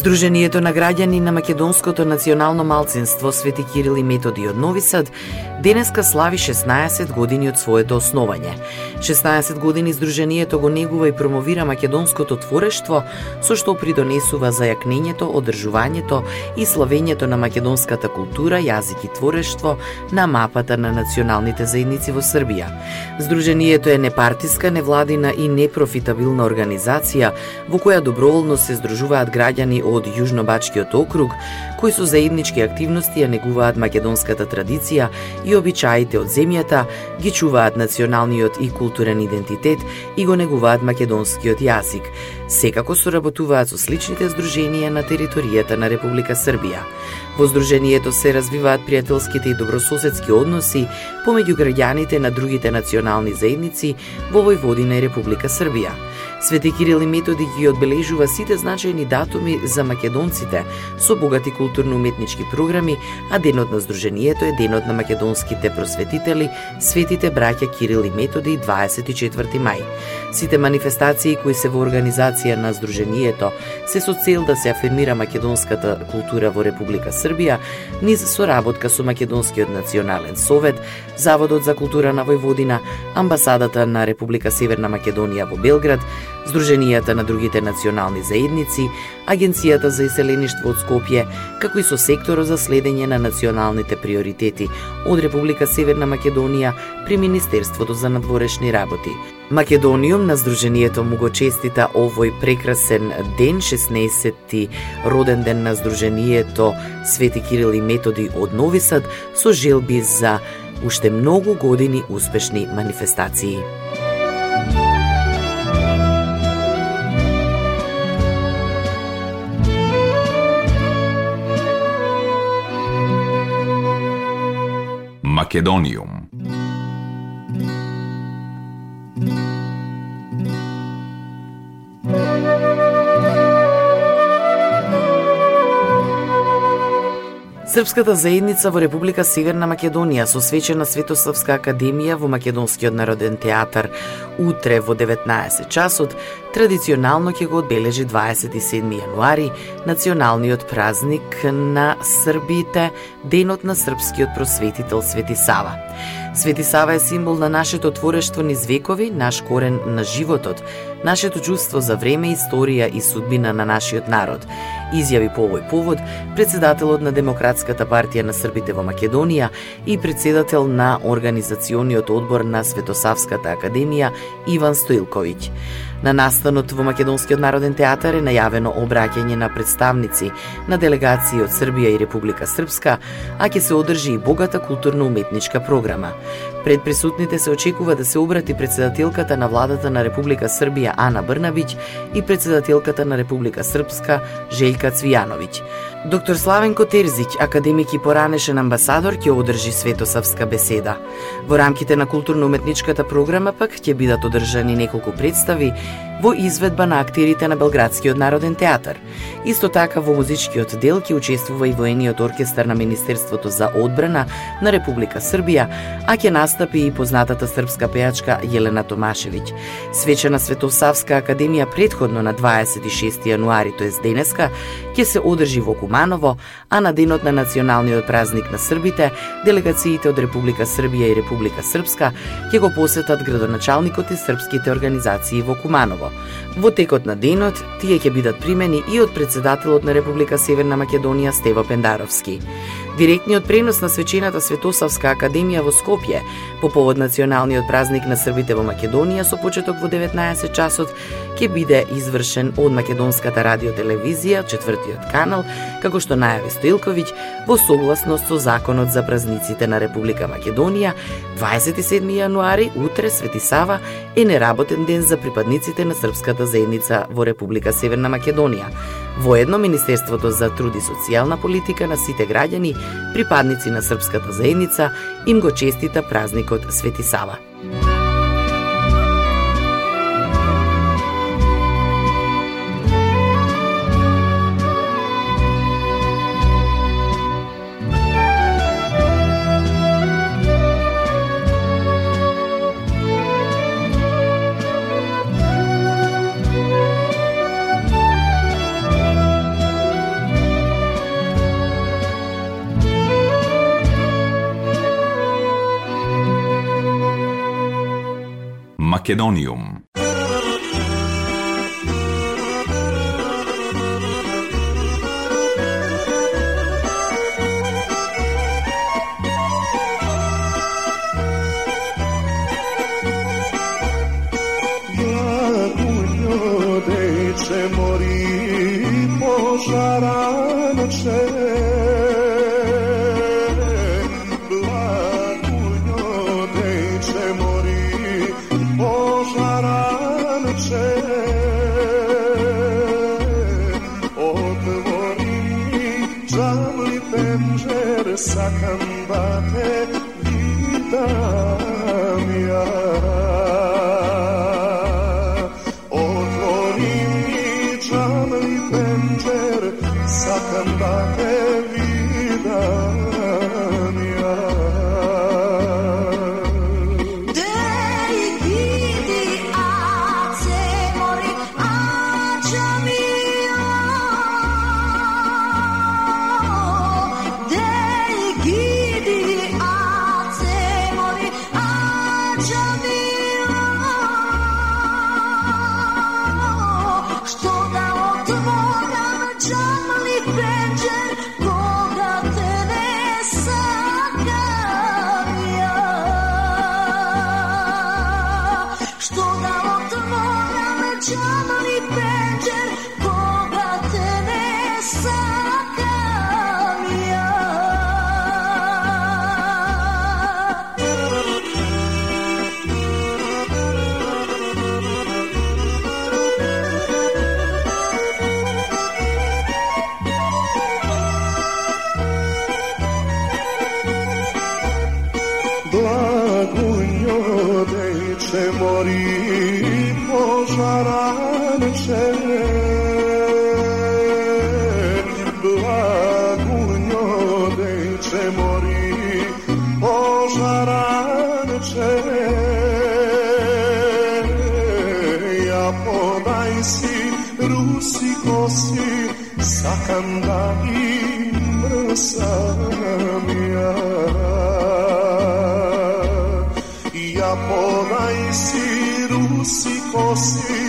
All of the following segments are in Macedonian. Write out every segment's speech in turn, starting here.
Сдруженијето на граѓани на Македонското национално малцинство Свети Кирил и Методи од Нови Сад денеска слави 16 години од своето основање. 16 години Сдруженијето го негува и промовира македонското творештво, со што придонесува за јакнењето, одржувањето и славењето на македонската култура, јазик и творештво на мапата на националните заедници во Србија. Сдруженијето е непартиска, невладина и непрофитабилна организација во која доброволно се здружуваат граѓани од Јужнобачкиот округ, кои со заеднички активности ја негуваат македонската традиција и и обичаите од земјата, ги чуваат националниот и културен идентитет и го негуваат македонскиот јазик. Секако соработуваат со сличните здруженија на територијата на Република Србија. Во здружението се развиваат пријателските и добрососедски односи помеѓу граѓаните на другите национални заедници во Војводина и Република Србија. Свети Кирил и Методи ги одбележува сите значајни датуми за македонците со богати културно-уметнички програми, а денот на Сдруженијето е денот на македонските просветители, светите браќа Кирил и Методи 24 мај. Сите манифестации кои се во организација на Сдруженијето се со цел да се афирмира македонската култура во Република Србија, низ соработка со Македонскиот национален совет, Заводот за култура на Војводина, амбасадата на Република Северна Македонија во Белград, Сдруженијата на другите национални заедници, Агенцијата за иселеништво од Скопје, како и со секторот за следење на националните приоритети од Република Северна Македонија при Министерството за надворешни работи. Македониум на Сдруженијето му го честита овој прекрасен ден, 16-ти роден ден на Сдруженијето Свети Кирил и Методи од Нови Сад, со желби за уште многу години успешни манифестации. Македониум. Српската заедница во Република Северна Македонија со свече на Светославска академија во Македонскиот народен театар утре во 19 часот традиционално ќе го одбележи 27 јануари, националниот празник на србите, денот на српскиот просветител Свети Сава. Свети Сава е символ на нашето творештво низ векови, наш корен на животот, нашето чувство за време, историја и судбина на нашиот народ. Изјави по овој повод председателот на Демократската партија на Србите во Македонија и председател на Организациониот одбор на Светосавската академија Иван Стоилковиќ. На настанот во Македонскиот народен театар е најавено обраќање на представници на делегации од Србија и Република Српска, а ќе се одржи и богата културно-уметничка програма. Пред присутните се очекува да се обрати председателката на владата на Република Србија Ана Брнавиќ и председателката на Република Српска Желјка Цвијановиќ. Доктор Славенко Терзиќ, академик и поранешен амбасадор, ќе одржи светосавска беседа. Во рамките на културно-уметничката програма пак ќе бидат одржани неколку представи во изведба на актерите на Белградскиот народен театар. Исто така во музичкиот дел ќе учествува и воениот оркестар на Министерството за одбрана на Република Србија, а ќе настапи и познатата српска пејачка Јелена Томашевиќ. Свечена Светосавска академија предходно на 26 јануари, тоест денеска, ќе се одржи во Куманово, а на денот на националниот празник на србите, делегациите од Република Србија и Република Српска ќе го посетат градоначалникот и српските организации во Куманово. Во текот на денот, тие ќе бидат примени и од председателот на Република Северна Македонија Стево Пендаровски. Директниот пренос на свечената Светосавска академија во Скопје по повод националниот празник на србите во Македонија со почеток во 19 часот ќе биде извршен од Македонската радиотелевизија, четвртиот канал, како што најави Стоилковиќ, во согласност со Законот за празниците на Република Македонија, 27 јануари, утре, Свети Сава, е неработен ден за припадниците на српската заедница во Република Северна Македонија. Воедно Министерството за труд и социјална политика на сите граѓани, припадници на српската заедница, им го честита празникот Свети Сава. Makedonium de morir os harán ja podaj si Rusi kosi sakandai mrsamia si, podaj si Rusi kosi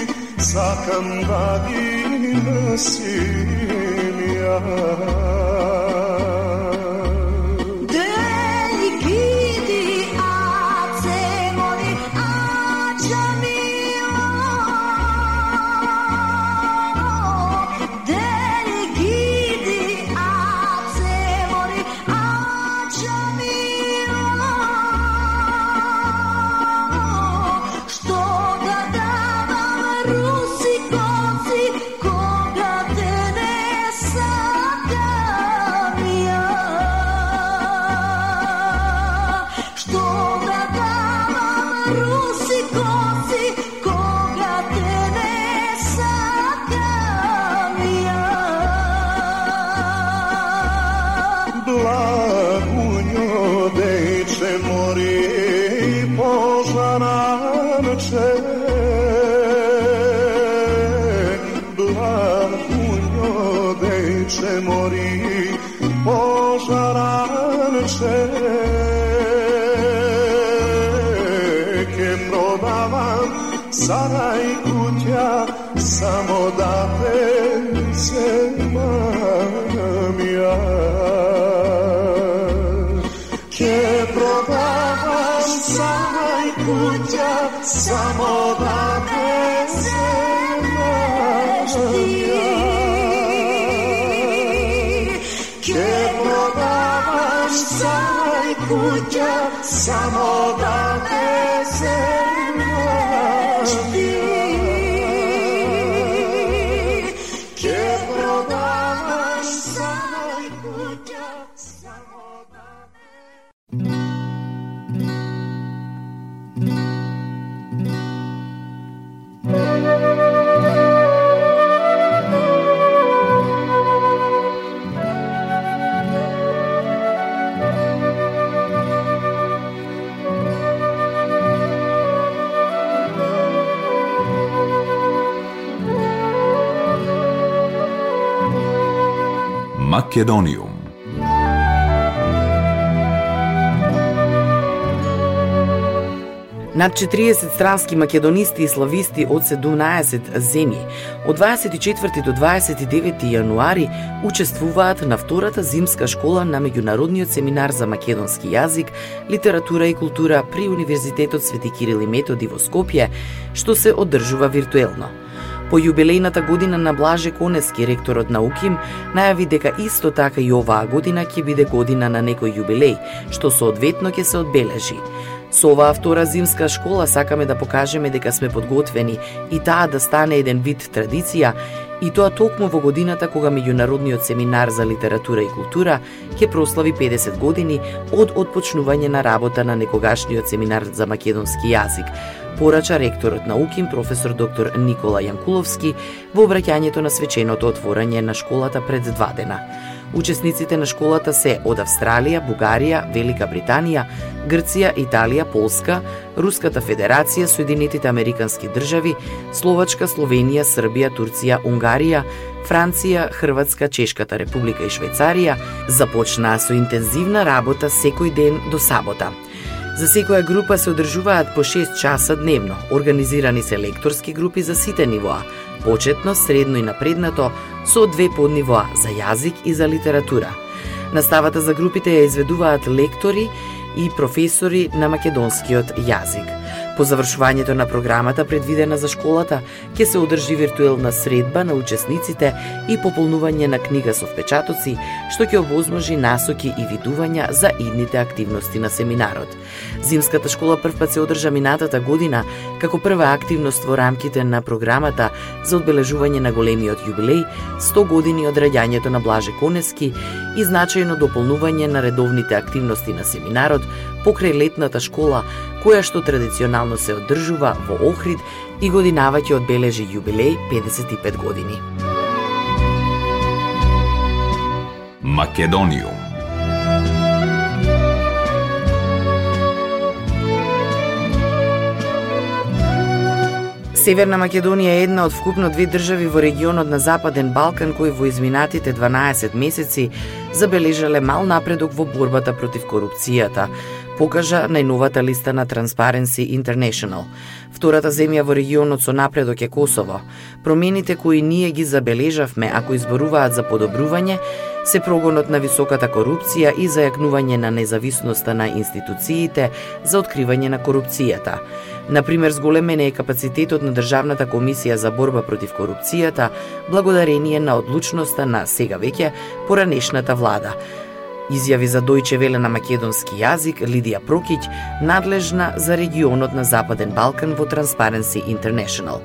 sakandai mrsamia samo da me znaš ja. Kje prodavaš samo kuća, samo da me znaš Македониум. Над 40 странски македонисти и слависти од 17 земји од 24 до 29 јануари учествуваат на втората зимска школа на меѓународниот семинар за македонски јазик, литература и култура при Универзитетот Свети Кирил и Методи во Скопје, што се одржува виртуелно. По јубилејната година на Блаже Конески, ректорот на УКИМ, најави дека исто така и оваа година ќе биде година на некој јубилеј, што соодветно ќе се одбележи. Со оваа втора зимска школа сакаме да покажеме дека сме подготвени и таа да стане еден вид традиција, и тоа токму во годината кога Меѓународниот семинар за литература и култура ќе прослави 50 години од отпочнување на работа на некогашниот семинар за македонски јазик, порача ректорот на УКИМ професор доктор Никола Јанкуловски во обраќањето на свеченото отворање на школата пред два дена. Учесниците на школата се од Австралија, Бугарија, Велика Британија, Грција, Италија, Полска, Руската Федерација, Соединетите Американски држави, Словачка, Словенија, Србија, Турција, Унгарија, Франција, Хрватска, Чешката република и Швајцарија започнаа со интензивна работа секој ден до сабота. За секоја група се одржуваат по 6 часа дневно. Организирани се лекторски групи за сите нивоа, почетно, средно и напреднато, со две поднивоа за јазик и за литература. Наставата за групите ја изведуваат лектори и професори на македонскиот јазик. По завршувањето на програмата предвидена за школата, ќе се одржи виртуелна средба на учесниците и пополнување на книга со впечатоци, што ќе овозможи насоки и видувања за идните активности на семинарот. Зимската школа првпат се одржа минатата година како прва активност во рамките на програмата за одбележување на големиот јубилеј 100 години од раѓањето на Блаже Конески и значајно дополнување на редовните активности на семинарот покрај летната школа која што традиционално се одржува во Охрид и годинава ќе одбележи јубилеј 55 години. Македониум. Северна Македонија е една од вкупно две држави во регионот на Западен Балкан кои во изминатите 12 месеци забележале мал напредок во борбата против корупцијата, покажа најновата листа на Transparency International. Втората земја во регионот со напредок е Косово. Промените кои ние ги забележавме, ако изборуваат за подобрување, се прогонот на високата корупција и зајакнување на независноста на институциите за откривање на корупцијата. Например, зголемен е капацитетот на Државната комисија за борба против корупцијата, благодарение на одлучноста на сега веќе поранешната влада изјави за Дојче Веле на македонски јазик Лидија Прокиќ, надлежна за регионот на Западен Балкан во Transparency International.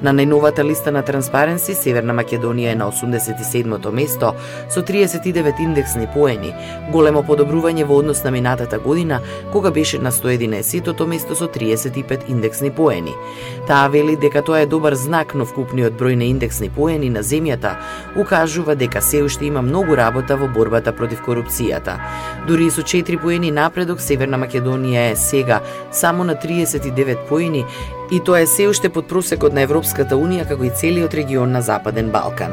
На најновата листа на Transparency, Северна Македонија е на 87-то место со 39 индексни поени, големо подобрување во однос на минатата година, кога беше на 111-тото место со 35 индексни поени. Таа вели дека тоа е добар знак, но вкупниот број на индексни поени на земјата укажува дека се уште има многу работа во борбата против корупција Македонијата. Дури и со 4 поени напредок, Северна Македонија е сега само на 39 поени и тоа е се уште под просекот на Европската Унија како и целиот регион на Западен Балкан.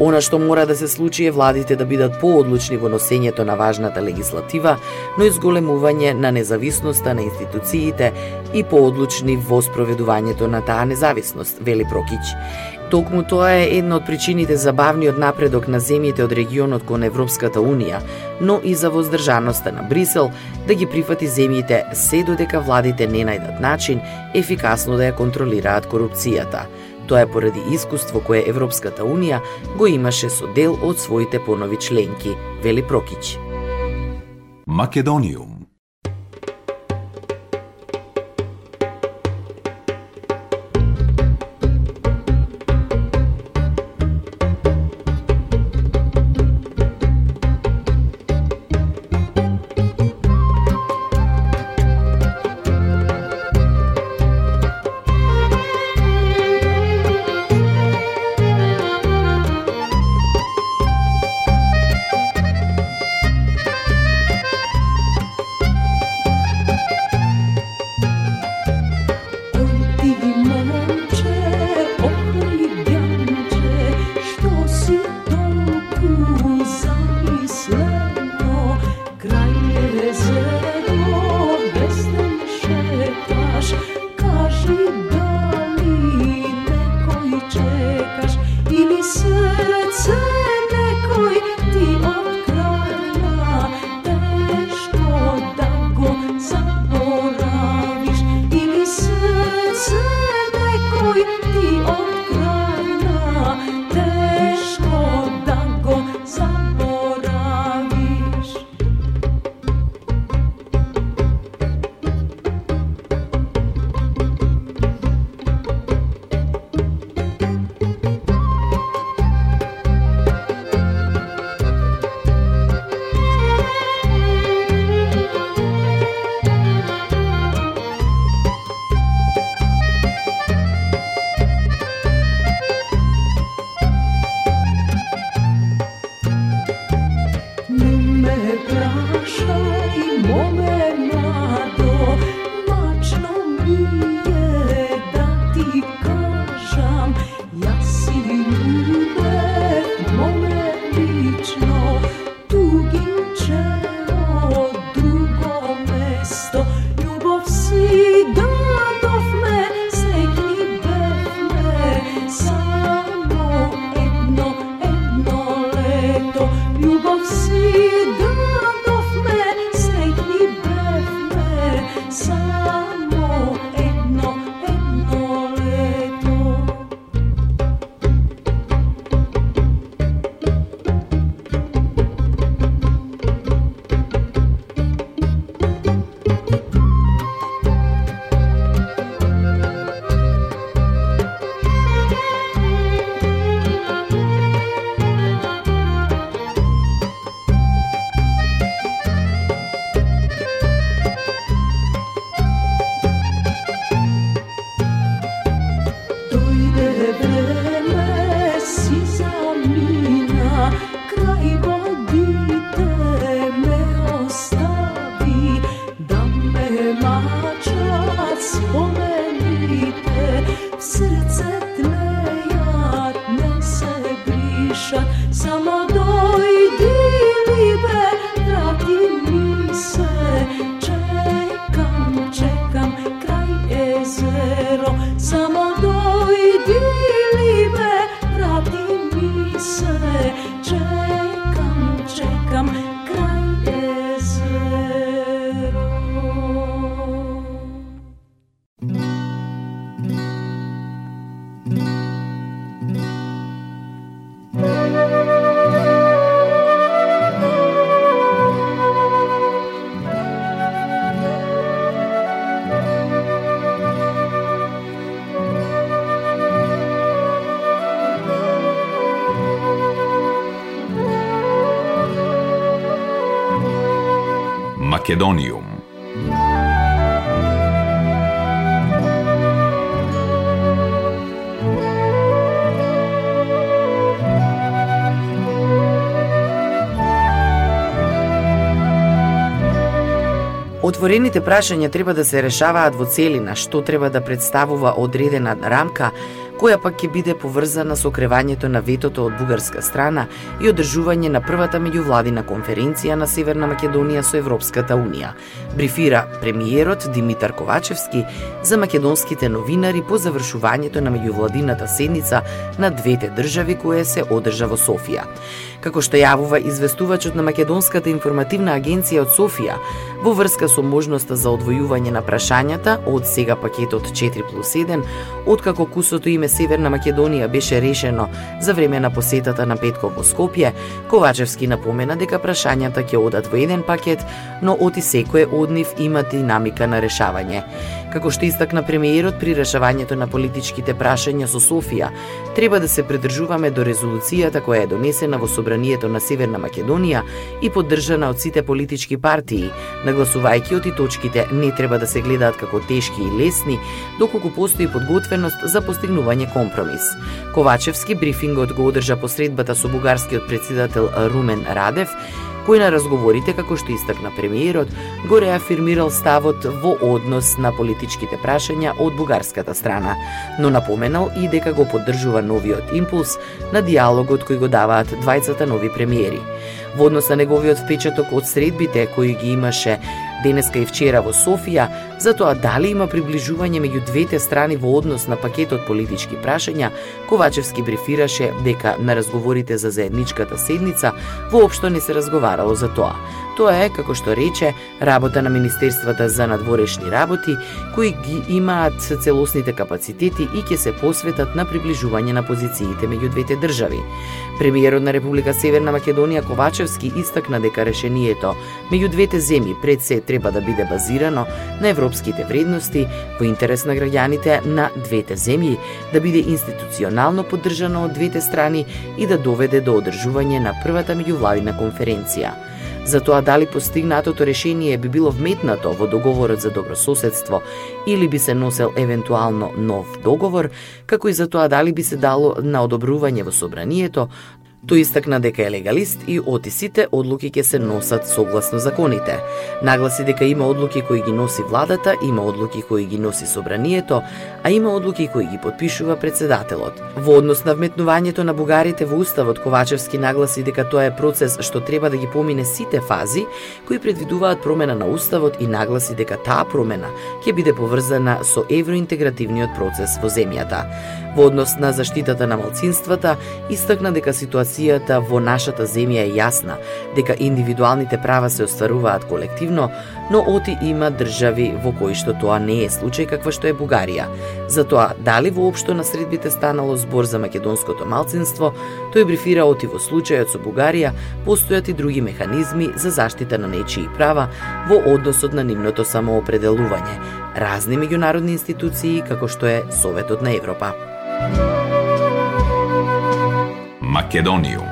Она што мора да се случи е владите да бидат поодлучни во носењето на важната легислатива, но и зголемување на независноста на институциите и поодлучни во спроведувањето на таа независност, вели Прокич. Токму тоа е една од причините за бавниот напредок на земјите од регионот кон Европската Унија, но и за воздржаноста на Брисел да ги прифати земјите се додека владите не најдат начин ефикасно да ја контролираат корупцијата. Тоа е поради искуство кое Европската Унија го имаше со дел од своите понови членки, вели Прокич. Македониум Македониум. Отворените прашања треба да се решаваат во целина, што треба да представува одредена рамка, која пак ќе биде поврзана со кревањето на ветото од бугарска страна и одржување на првата меѓувладина конференција на Северна Македонија со Европската Унија, брифира премиерот Димитар Ковачевски за македонските новинари по завршувањето на меѓувладината седница на двете држави која се одржа во Софија. Како што јавува известувачот на Македонската информативна агенција од Софија, во врска со можноста за одвојување на прашањата од сега пакетот 4 плюс 1, откако кусото име Северна Македонија беше решено за време на посетата на Петко во Скопје, Ковачевски напомена дека прашањата ќе одат во еден пакет, но оти секое од нив има динамика на решавање. Како што истакна премиерот при решавањето на политичките прашања со Софија, треба да се придржуваме до резолуцијата која е донесена во Собранието на Северна Македонија и поддржана од сите политички партии, нагласувајќи оти точките не треба да се гледаат како тешки и лесни, доколку постои подготвеност за постигнување компромис. Ковачевски брифингот го одржа посредбата со бугарскиот председател Румен Радев, кој на разговорите, како што истакна премиерот, го реафирмирал ставот во однос на политичките прашања од бугарската страна, но напоменал и дека го поддржува новиот импулс на диалогот кој го даваат двајцата нови премиери. Во однос на неговиот впечаток од средбите кои ги имаше денеска и вчера во Софија, за тоа дали има приближување меѓу двете страни во однос на пакетот политички прашања, Ковачевски брифираше дека на разговорите за заедничката седница воопшто не се разговарало за тоа. Тоа е, како што рече, работа на Министерствата за надворешни работи, кои ги имаат целосните капацитети и ќе се посветат на приближување на позициите меѓу двете држави. Премиерот на Република Северна Македонија Ковачевски истакна дека решението меѓу двете земји пред се треба да биде базирано на европските вредности во интерес на граѓаните на двете земји, да биде институционално поддржано од двете страни и да доведе до одржување на првата меѓувладина конференција. За тоа дали постигнатото решение би било вметнато во договорот за добрососедство или би се носел евентуално нов договор, како и за тоа дали би се дало на одобрување во собранието, Тој истакна дека е легалист и оти сите одлуки ќе се носат согласно законите. Нагласи дека има одлуки кои ги носи владата, има одлуки кои ги носи собранието, а има одлуки кои ги подпишува председателот. Во однос на вметнувањето на бугарите во уставот Ковачевски нагласи дека тоа е процес што треба да ги помине сите фази кои предвидуваат промена на уставот и нагласи дека таа промена ќе биде поврзана со евроинтегративниот процес во земјата. Во однос на заштитата на малцинствата, истакна дека ситуацијата во нашата земја е јасна, дека индивидуалните права се остваруваат колективно, но оти има држави во кои што тоа не е случај каква што е Бугарија. Затоа, дали воопшто на средбите станало збор за македонското малцинство, тој брифира оти во случајот со Бугарија постојат и други механизми за заштита на нечии права во односот на нивното самоопределување, разни меѓународни институции како што е Советот на Европа. Македониум